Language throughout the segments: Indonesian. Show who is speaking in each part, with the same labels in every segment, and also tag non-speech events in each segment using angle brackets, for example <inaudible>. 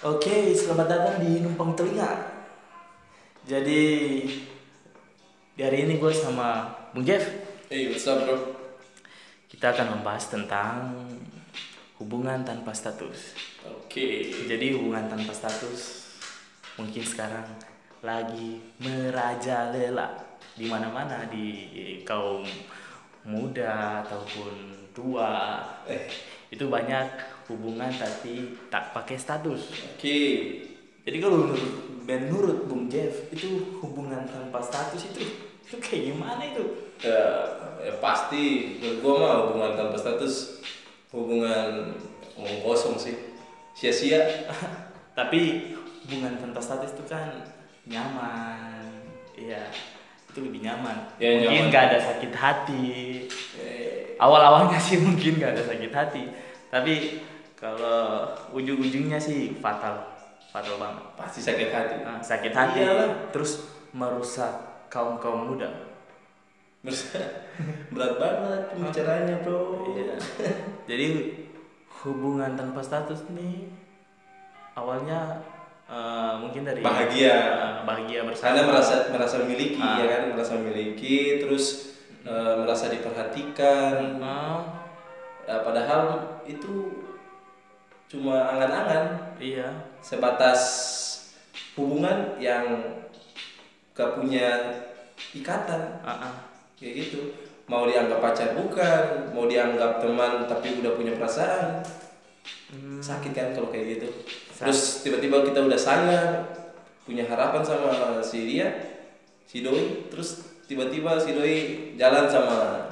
Speaker 1: Oke, selamat datang di Numpang Telinga. Jadi di hari ini gue sama Bung Jeff
Speaker 2: Hey, what's up bro?
Speaker 1: kita akan membahas tentang hubungan tanpa status.
Speaker 2: Oke.
Speaker 1: Jadi hubungan tanpa status mungkin sekarang lagi merajalela di mana-mana di kaum muda ataupun tua.
Speaker 2: Eh,
Speaker 1: Itu banyak hubungan tapi tak pakai status.
Speaker 2: Oke.
Speaker 1: Jadi kalau menurut menurut Bung Jeff itu hubungan tanpa status itu itu kayak gimana itu?
Speaker 2: Ya, ya pasti menurut gua mah hubungan tanpa status hubungan omong kosong sih. Sia-sia. <laughs>
Speaker 1: Tapi hubungan tanpa status itu kan nyaman, iya itu lebih nyaman.
Speaker 2: Ya,
Speaker 1: mungkin
Speaker 2: nyaman.
Speaker 1: nggak ada sakit hati.
Speaker 2: Eh,
Speaker 1: Awal-awalnya sih mungkin nggak ada sakit hati, tapi kalau ujung-ujungnya sih fatal, fatal banget.
Speaker 2: pasti sakit hati.
Speaker 1: Nah, sakit hati,
Speaker 2: Iyalah.
Speaker 1: terus merusak kaum kaum muda.
Speaker 2: Berat banget pembicaraannya bro.
Speaker 1: Iya. Jadi hubungan tanpa status nih awalnya eh, mungkin dari
Speaker 2: Bahagia.
Speaker 1: eh, bahagia bersama.
Speaker 2: Karena merasa merasa memiliki
Speaker 1: Ah.
Speaker 2: ya kan, merasa memiliki, terus eh, merasa diperhatikan.
Speaker 1: Ah,
Speaker 2: Ya, padahal itu cuma angan-angan.
Speaker 1: iya.
Speaker 2: sebatas hubungan yang gak punya ikatan
Speaker 1: Ah, ah.
Speaker 2: kayak gitu mau dianggap pacar bukan mau dianggap teman tapi udah punya perasaan
Speaker 1: Hmm,
Speaker 2: sakit kan kalau kayak gitu
Speaker 1: Sakit.
Speaker 2: terus tiba-tiba kita udah sayang punya harapan sama si dia si doi terus tiba-tiba si doi jalan sama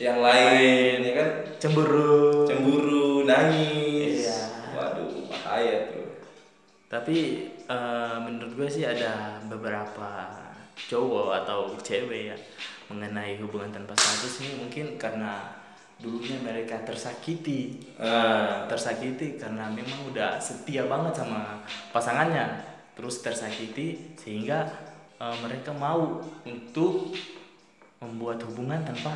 Speaker 2: yang lain ya kan
Speaker 1: cemburu.
Speaker 2: cemburu nangis bahaya tuh
Speaker 1: Tapi eh, menurut gue sih ada beberapa cowok atau cewek ya mengenai hubungan tanpa status ini mungkin karena dulunya mereka tersakiti
Speaker 2: Ah.
Speaker 1: tersakiti karena memang udah setia banget sama pasangannya terus tersakiti sehingga eh, mereka mau untuk membuat hubungan tanpa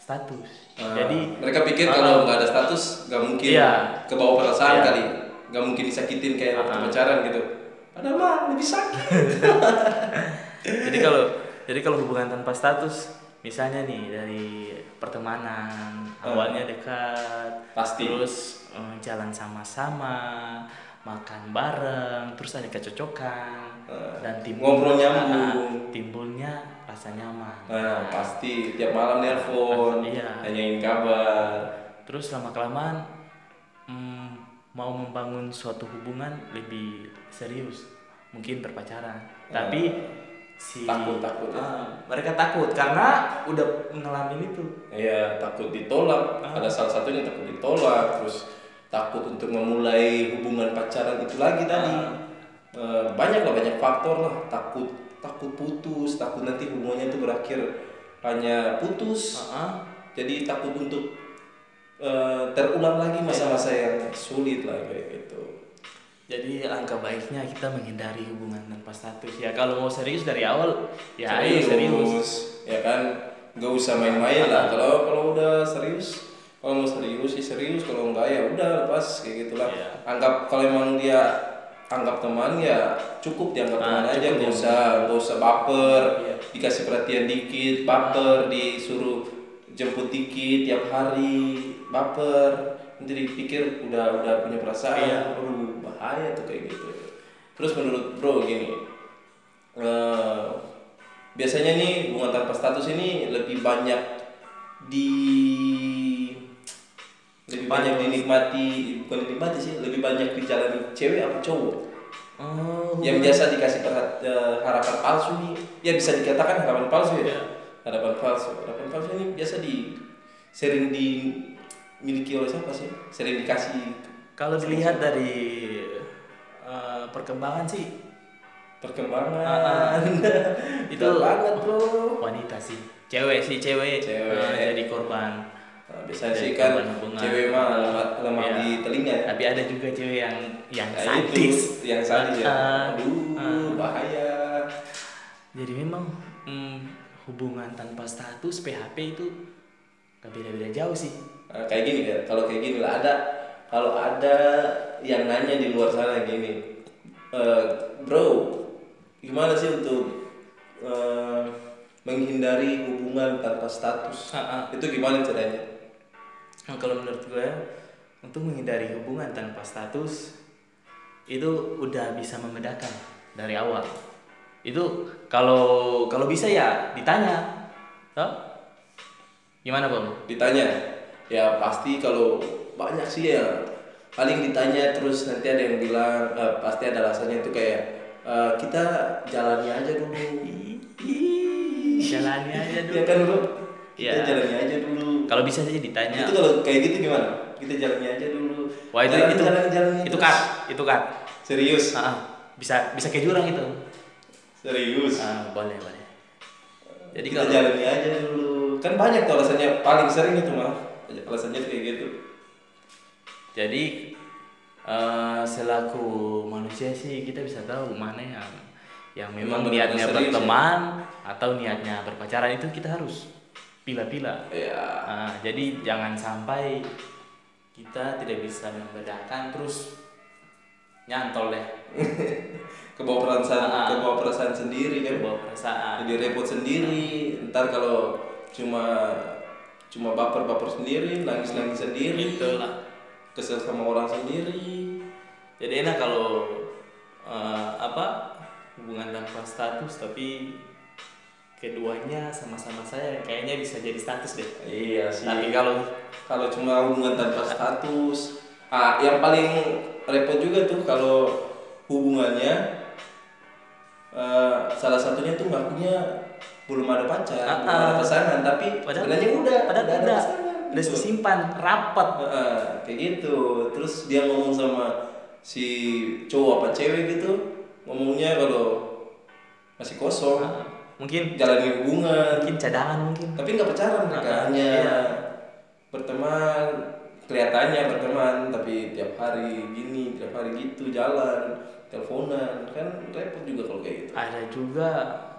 Speaker 1: status
Speaker 2: Ah,
Speaker 1: jadi
Speaker 2: mereka pikir kalau nggak ada status nggak mungkin
Speaker 1: Iya.
Speaker 2: ke bawah perasaan
Speaker 1: Iya.
Speaker 2: kali nggak mungkin disakitin kayak waktu pacaran gitu padahal mah lebih sakit <laughs>
Speaker 1: jadi kalau jadi kalau hubungan tanpa status misalnya nih dari pertemanan
Speaker 2: Hmm.
Speaker 1: awalnya dekat
Speaker 2: Pasti.
Speaker 1: terus eh, jalan sama-sama makan bareng terus ada kecocokan
Speaker 2: Eh,
Speaker 1: dan timbul
Speaker 2: ngobrol nyambung.
Speaker 1: Timbulnya rasa nyaman
Speaker 2: nah pasti tiap malam nelpon
Speaker 1: Iya.
Speaker 2: nanyain kabar
Speaker 1: terus lama kelamaan mau membangun suatu hubungan lebih serius mungkin berpacaran. Tapi si
Speaker 2: Takut, takut ya.
Speaker 1: Ah, mereka takut karena udah ngalamin itu
Speaker 2: ya takut ditolak.
Speaker 1: Ah.
Speaker 2: ada salah satunya takut ditolak terus takut untuk memulai hubungan pacaran itu lagi tadi.
Speaker 1: Ah.
Speaker 2: Eh, banyak lah banyak faktor lah. Takut takut putus takut nanti hubungannya itu berakhir hanya putus.
Speaker 1: Ah,
Speaker 2: jadi takut untuk eh, terulang lagi masa-masa yang sulit lah kayak gitu.
Speaker 1: Jadi langkah baiknya kita menghindari hubungan tanpa status. Ya kalau mau serius dari awal ya ayo serius
Speaker 2: ya kan? Nggak usah main-main lah. Kalau kalau udah serius kalau mau serius sih serius. Kalau enggak ya udah lepas kayak gitulah.
Speaker 1: Iya.
Speaker 2: anggap kalau emang dia anggap teman ya cukup dianggap
Speaker 1: Ah,
Speaker 2: teman aja. nggak
Speaker 1: ya.
Speaker 2: usah nggak usah baper.
Speaker 1: Iya.
Speaker 2: dikasih perhatian dikit baper disuruh jemput dikit tiap hari baper. Nanti dipikir udah udah punya perasaan.
Speaker 1: Iya.
Speaker 2: Aduh, bahaya tuh kayak gitu. Terus menurut bro gini eh, biasanya nih hubungan tanpa status ini lebih banyak di lebih banyak dinikmati bukan dinikmati sih lebih banyak dijalani cewek apa cowok?
Speaker 1: Oh.
Speaker 2: Yang biasa dikasih perhat- eh, harapan palsu nih. Ya bisa dikatakan harapan palsu ya.
Speaker 1: Iya.
Speaker 2: Harapan palsu harapan palsu ini biasa di sering dimiliki oleh siapa sih sering dikasih
Speaker 1: kalau dilihat dari eh, perkembangan sih
Speaker 2: perkembangan <laughs>
Speaker 1: itu
Speaker 2: Betul banget bro
Speaker 1: wanita sih cewek sih cewek,
Speaker 2: Cewek.
Speaker 1: eh, jadi korban
Speaker 2: Nah, biasanya
Speaker 1: Jadi
Speaker 2: sih kan
Speaker 1: hubungan.
Speaker 2: cewek mah lemah, lemah
Speaker 1: Iya.
Speaker 2: di telinga ya.
Speaker 1: tapi ada juga cewek yang yang
Speaker 2: Nah,
Speaker 1: sadis
Speaker 2: itu yang sadis ya.
Speaker 1: Ah,
Speaker 2: Aduh,
Speaker 1: ah.
Speaker 2: bahaya.
Speaker 1: jadi memang hubungan tanpa status PHP itu gak beda-beda jauh sih
Speaker 2: Nah, kayak gini kan, kalau kayak gini lah ada kalau ada yang nanya di luar sana gini, "Eh, bro, gimana sih untuk eh, menghindari hubungan tanpa status?
Speaker 1: Ah, ah.
Speaker 2: Itu gimana caranya?
Speaker 1: Nah, kalau menurut gue untuk menghindari hubungan tanpa status itu udah bisa membedakan dari awal. Itu kalau kalau bisa ya ditanya. Toh? Gimana, Bang?
Speaker 2: Ditanya, ya pasti kalau banyak sih ya paling ditanya terus nanti ada yang bilang eh, pasti ada alasannya itu kayak eh, kita jalani aja dulu. <laughs>
Speaker 1: Jalani aja dulu.
Speaker 2: Iya kan bro? Kita
Speaker 1: Iya.
Speaker 2: jalani aja dulu.
Speaker 1: Kalau bisa sih ditanya.
Speaker 2: Itu kalau kayak gitu gimana? Kita jalani aja dulu.
Speaker 1: Wah itu
Speaker 2: Jalani,
Speaker 1: itu
Speaker 2: jalani, jalani
Speaker 1: itu cut, itu cut.
Speaker 2: Serius?
Speaker 1: Ah. bisa bisa kayak jurang itu.
Speaker 2: Serius.
Speaker 1: Ah, boleh boleh. Jadi
Speaker 2: kita
Speaker 1: kalau
Speaker 2: jalani aja dulu. Kan banyak tuh alasannya paling sering itu mah. Alasannya kayak gitu.
Speaker 1: jadi eh, selaku manusia sih kita bisa tahu mana yang yang memang
Speaker 2: Memang
Speaker 1: niatnya
Speaker 2: serius ya?
Speaker 1: berteman atau niatnya berpacaran itu kita harus pilah-pilah.
Speaker 2: Ya.
Speaker 1: Ah, jadi jangan sampai kita tidak bisa membedakan terus nyantol deh <laughs>
Speaker 2: Kebawa perasaan,
Speaker 1: Ah.
Speaker 2: kebawa perasaan sendiri kan.
Speaker 1: bawa perasaan.
Speaker 2: Jadi repot sendiri. Ntar kalau cuma cuma baper-baper sendiri, nangis-nangis sendiri,
Speaker 1: Itulah.
Speaker 2: kesel sama orang sendiri.
Speaker 1: Jadi enak kalau eh, apa hubungan tanpa status tapi keduanya sama-sama saya kayaknya bisa jadi status deh.
Speaker 2: Iya sih.
Speaker 1: Tapi kalau
Speaker 2: Kalau cuma hubungan tanpa status, ah yang paling repot juga tuh kalau hubungannya eh, salah satunya tuh ngakunya belum ada pacar,
Speaker 1: Ah,
Speaker 2: belum ada
Speaker 1: ah.
Speaker 2: pasangan, tapi
Speaker 1: Padahal-
Speaker 2: udah,
Speaker 1: padahal
Speaker 2: udah ada
Speaker 1: udah
Speaker 2: pasangan.
Speaker 1: udah
Speaker 2: gitu.
Speaker 1: simpan rapat.
Speaker 2: Heeh, kayak gitu. Terus dia ngomong sama si cowok apa cewek gitu, ngomongnya kalau masih kosong,
Speaker 1: Ah, mungkin
Speaker 2: jalani hubungan,
Speaker 1: mungkin cadangan mungkin.
Speaker 2: tapi nggak pacaran mereka
Speaker 1: Ah,
Speaker 2: hanya
Speaker 1: iya.
Speaker 2: berteman kelihatannya berteman tapi tiap hari gini tiap hari gitu jalan teleponan kan repot juga kalau kayak gitu
Speaker 1: Ada juga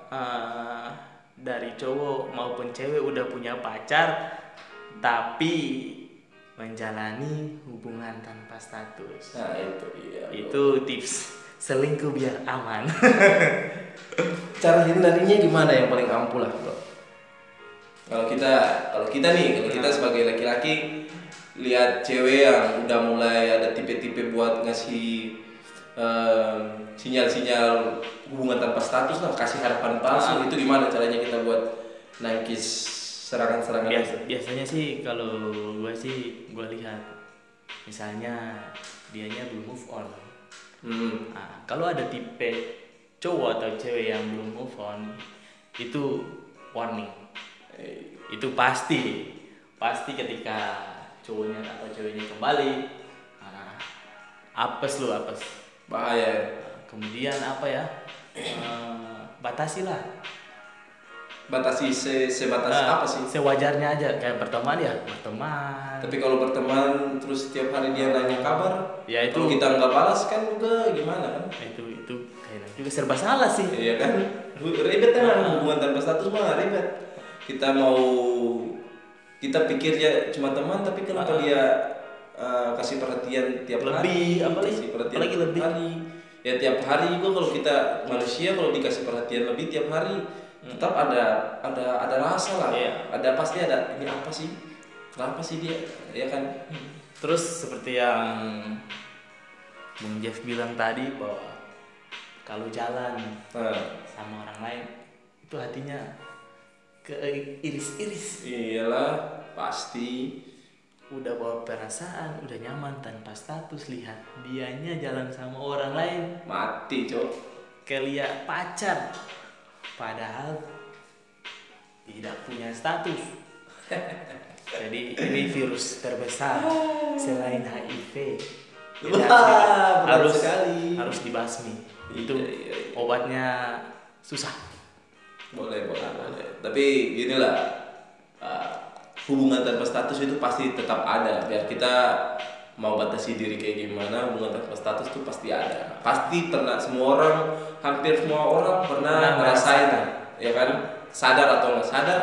Speaker 1: eh, dari cowok maupun cewek udah punya pacar tapi menjalani hubungan tanpa status.
Speaker 2: nah itu iya bro.
Speaker 1: Itu tips selingkuh biar aman. <laughs>
Speaker 2: cara hindarinya gimana yang paling ampuh lah bro kalau kita kalau kita nih kalau kita sebagai laki-laki lihat cewek yang udah mulai ada tipe-tipe buat ngasih em, sinyal-sinyal hubungan tanpa status lah kasih harapan palsu itu gimana caranya kita buat nangkis serangan-serangan
Speaker 1: Bias,
Speaker 2: itu
Speaker 1: biasanya sih kalau gue sih gue lihat misalnya dianya belum move on.
Speaker 2: hmm.
Speaker 1: Nah, kalau ada tipe cowok atau cewek yang belum move on itu warning.
Speaker 2: Eh,
Speaker 1: Itu pasti pasti ketika cowoknya atau ceweknya kembali nah, apes lu apes.
Speaker 2: bahaya ya.
Speaker 1: Nah, kemudian apa ya? Eh, batasilah.
Speaker 2: batasi se sebatas
Speaker 1: Nah,
Speaker 2: apa sih
Speaker 1: Sewajarnya aja kayak berteman ya, berteman.
Speaker 2: tapi kalau berteman terus setiap hari dia nanya kabar
Speaker 1: Ya, itu-
Speaker 2: kalau kita nggak balas kan juga gimana kan
Speaker 1: Nah, itu itu kayaknya juga serba salah sih.
Speaker 2: Iya kan? Ribet kan hubungan tanpa status mah ribet. Kita mau kita pikir ya cuma teman tapi kenapa
Speaker 1: Ah.
Speaker 2: dia uh, kasih perhatian tiap
Speaker 1: Lebih,
Speaker 2: hari?
Speaker 1: apalagi-
Speaker 2: kasih perhatian
Speaker 1: apalagi
Speaker 2: tiap
Speaker 1: lebih.
Speaker 2: hari. Ya tiap hari juga kalau kita manusia kalau dikasih perhatian lebih tiap hari tetap ada ada ada rasa lah.
Speaker 1: Hmm. Iya.
Speaker 2: Ada pasti ada ini apa sih? Kenapa sih dia? Ya kan?
Speaker 1: Terus seperti yang Bung Jeff bilang tadi bahwa kalau jalan
Speaker 2: Nah,
Speaker 1: sama orang lain itu hatinya ke iris-iris.
Speaker 2: Iyalah pasti.
Speaker 1: Udah bawa perasaan udah nyaman tanpa status. Lihat dianya jalan sama orang lain.
Speaker 2: Mati, Cok.
Speaker 1: kayak pacar padahal tidak punya status. <laughs> Jadi ini virus terbesar selain HIV
Speaker 2: Wah, berat
Speaker 1: harus
Speaker 2: sekali.
Speaker 1: harus dibasmi. Itu
Speaker 2: Iya, iya, iya.
Speaker 1: obatnya susah
Speaker 2: boleh boleh boleh. Tapi ginilah uh, hubungan tanpa status itu pasti tetap ada. Biar kita mau batasi diri kayak gimana hubungan tanpa status itu pasti ada. Pasti pernah semua orang hampir semua orang pernah
Speaker 1: Pernah
Speaker 2: ngerasain ya kan? Sadar atau nggak sadar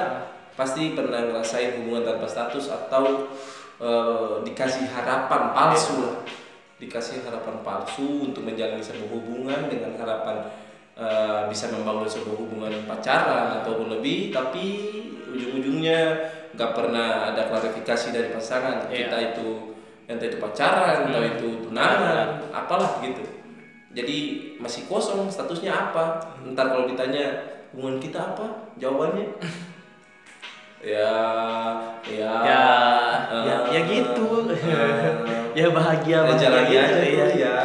Speaker 2: pasti pernah ngerasain hubungan tanpa status atau eh, dikasih harapan palsu lah. Dikasih harapan palsu untuk menjalani sebuah hubungan dengan harapan eh, bisa membangun sebuah hubungan pacaran atau lebih tapi ujung-ujungnya nggak pernah ada klarifikasi dari pasangan
Speaker 1: Iya.
Speaker 2: kita itu entah itu pacaran entah
Speaker 1: Hmm.
Speaker 2: itu tunangan apalah gitu jadi masih kosong statusnya apa ntar kalau ditanya hubungan kita apa jawabannya <laughs> ya ya
Speaker 1: Ya,
Speaker 2: eh,
Speaker 1: ya, ya gitu.
Speaker 2: eh, <laughs>
Speaker 1: ya bahagia
Speaker 2: ya
Speaker 1: bahagia gitu,
Speaker 2: aja
Speaker 1: ya.
Speaker 2: Ya,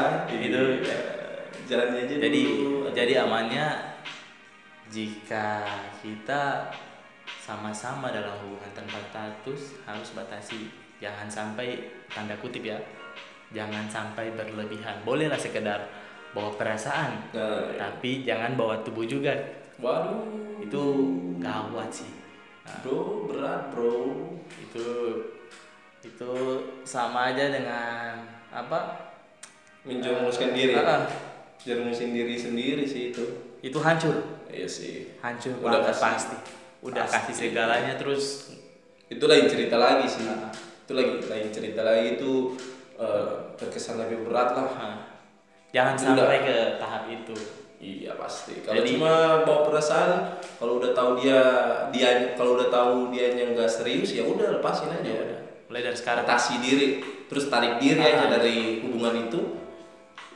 Speaker 2: jalani aja
Speaker 1: Jadi
Speaker 2: dulu.
Speaker 1: jadi amannya jika kita sama-sama dalam hubungan tanpa status harus batasi. Jangan sampai tanda kutip ya jangan sampai berlebihan. Bolehlah sekedar bawa perasaan
Speaker 2: Nah,
Speaker 1: tapi jangan bawa tubuh juga.
Speaker 2: Waduh.
Speaker 1: Itu gawat sih. Nah,
Speaker 2: bro berat bro.
Speaker 1: Itu itu sama aja dengan apa?
Speaker 2: Menjerumuskan diri.
Speaker 1: Ah, ah.
Speaker 2: Jerumusin diri sendiri sih itu.
Speaker 1: Itu hancur?
Speaker 2: Iya sih.
Speaker 1: Hancur
Speaker 2: Udah
Speaker 1: banget
Speaker 2: kasih-
Speaker 1: pasti. Udah
Speaker 2: pasti.
Speaker 1: kasih segalanya terus
Speaker 2: itu lain cerita lagi sih
Speaker 1: Ah.
Speaker 2: itu lagi lain cerita lagi itu eh, terkesan lebih berat lah.
Speaker 1: Ah, jangan
Speaker 2: Itu
Speaker 1: sampai
Speaker 2: udah.
Speaker 1: ke tahap itu.
Speaker 2: Iya pasti. Kalau
Speaker 1: Jadi-
Speaker 2: cuma bawa perasaan kalau udah tahu dia dia kalau udah tahu dia yang nggak serius ya udah lepasin aja.
Speaker 1: Ya udah. Mulai dari sekarang.
Speaker 2: Atasi diri terus tarik diri
Speaker 1: Ah.
Speaker 2: aja dari hubungan itu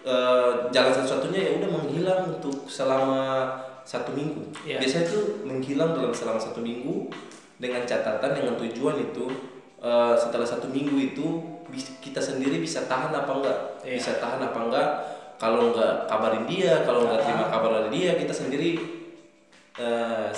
Speaker 2: Eh, jalan satu-satunya ya udah menghilang untuk selama satu minggu.
Speaker 1: Iya.
Speaker 2: biasanya tuh menghilang dalam selama satu minggu dengan catatan dengan tujuan itu eh, setelah satu minggu itu kita sendiri bisa tahan apa enggak?
Speaker 1: Iya.
Speaker 2: bisa tahan apa enggak? Kalau enggak kabarin dia kalau enggak terima kabar dari dia kita sendiri eh,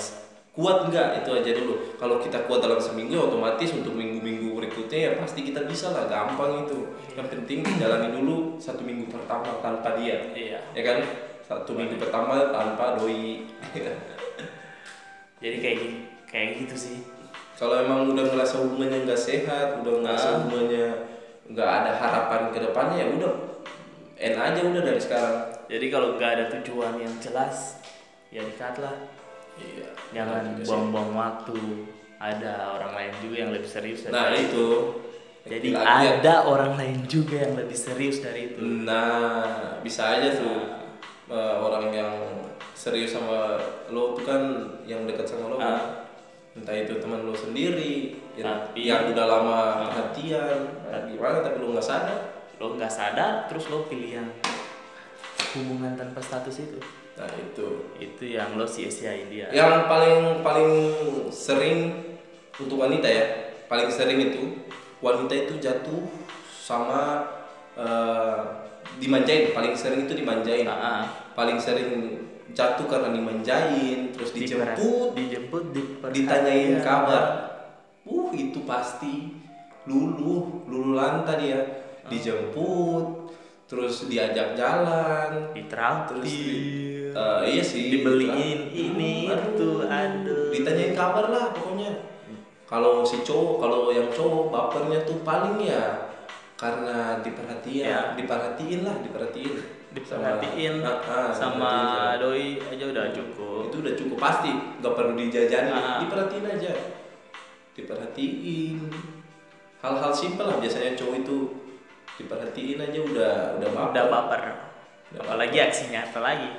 Speaker 2: kuat enggak? Itu aja dulu. Kalau kita kuat dalam seminggu otomatis untuk minggu-minggu berikutnya ya pasti kita bisa lah gampang itu. Yang penting jalani dulu satu minggu pertama tanpa dia
Speaker 1: iya.
Speaker 2: Ya kan? Satu minggu pertama tanpa doi. <laughs>
Speaker 1: Jadi kayak gitu kayak gitu sih.
Speaker 2: Kalau emang udah ngerasa hubungannya nggak sehat udah ngerasa
Speaker 1: Ah.
Speaker 2: hubungannya nggak ada harapan ke depannya ya udah. End aja udah dari sekarang.
Speaker 1: Jadi kalau nggak ada tujuan yang jelas ya dekat lah
Speaker 2: iya.
Speaker 1: Jangan buang-buang waktu ada orang lain juga yang lebih serius dari
Speaker 2: nah itu
Speaker 1: jadi
Speaker 2: Lagi ya.
Speaker 1: ada orang lain juga yang lebih serius dari itu
Speaker 2: Nah, bisa aja tuh eh, orang yang serius sama lo tuh kan yang dekat sama lo.
Speaker 1: Ah.
Speaker 2: Entah itu teman lo sendiri yang,
Speaker 1: Tapi-
Speaker 2: yang udah lama
Speaker 1: Ah.
Speaker 2: perhatian, nah, gimana tapi lo nggak sadar.
Speaker 1: lo nggak sadar terus lo pilih yang hubungan tanpa status itu
Speaker 2: Nah, itu.
Speaker 1: itu yang lo sia-siain dia
Speaker 2: Yang paling paling sering untuk wanita ya, paling sering itu wanita itu jatuh sama eh, dimanjain, paling sering itu dimanjain.
Speaker 1: Ah, ah.
Speaker 2: Paling sering jatuh karena dimanjain, terus dijemput,
Speaker 1: dijemput
Speaker 2: ditanyain kabar. Uh, itu pasti luluh, luluh lanta dia. Dijemput, terus diajak jalan,
Speaker 1: ditraktir
Speaker 2: terus di- eh, iya sih,
Speaker 1: dibeliin
Speaker 2: ditrak-
Speaker 1: ini
Speaker 2: Aduh.
Speaker 1: itu aduh
Speaker 2: ditanyain kabar lah pokoknya. Kalau si cowok, kalau yang cowok bapernya tuh paling ya karena diperhatiin,
Speaker 1: Ya.
Speaker 2: diperhatiin lah, diperhatiin.
Speaker 1: diperhatiin
Speaker 2: Ah, ah,
Speaker 1: sama doi aja udah cukup
Speaker 2: itu udah cukup pasti nggak perlu dijajani
Speaker 1: Ah.
Speaker 2: diperhatiin aja diperhatiin hal-hal simpel lah biasanya cowok itu diperhatiin aja udah udah baper.
Speaker 1: udah baper apalagi aksi nyata lagi.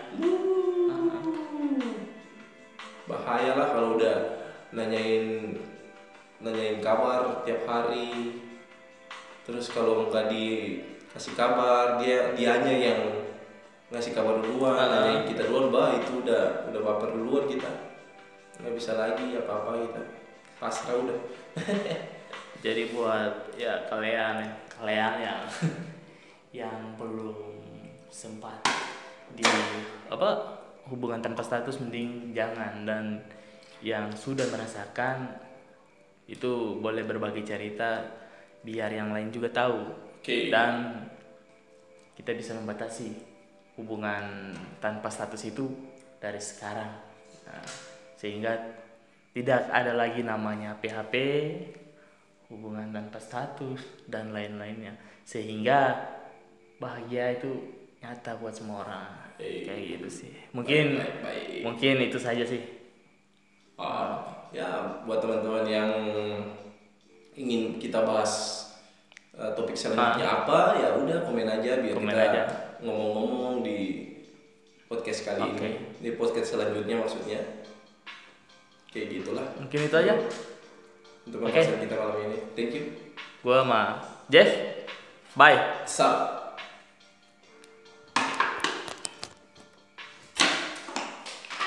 Speaker 2: Bahaya lah kalau udah nanyain nanyain kabar tiap hari. Terus kalau nggak dikasih kabar dia dianya yang ngasih kabar duluan
Speaker 1: Ah.
Speaker 2: nanyain kita duluan bah itu udah udah baper duluan kita. Nggak bisa lagi apa apa kita pasrah udah. <laughs>
Speaker 1: Jadi buat ya kalian kalian yang <laughs> yang belum sempat di apa hubungan tanpa status mending jangan. Dan yang sudah merasakan itu boleh berbagi cerita biar yang lain juga tahu.
Speaker 2: Oke.
Speaker 1: dan kita bisa membatasi hubungan tanpa status itu dari sekarang. Nah, sehingga tidak ada lagi namanya PHP hubungan tanpa status dan lain-lainnya. Sehingga bahagia itu nyata buat semua orang.
Speaker 2: Eh,
Speaker 1: kayak gitu sih. Mungkin
Speaker 2: baik, baik.
Speaker 1: mungkin itu saja sih.
Speaker 2: Ah, ya buat teman-teman yang ingin kita bahas eh, topik selanjutnya apa ya udah komen aja biar
Speaker 1: Komen
Speaker 2: kita ngomong-ngomong di podcast kali
Speaker 1: Oke.
Speaker 2: ini. Di podcast selanjutnya maksudnya. Kayak gitulah.
Speaker 1: Mungkin itu aja.
Speaker 2: Untuk pembahasan kita malam ini. Thank you.
Speaker 1: Gue sama Jeff. Bye.
Speaker 2: Sup.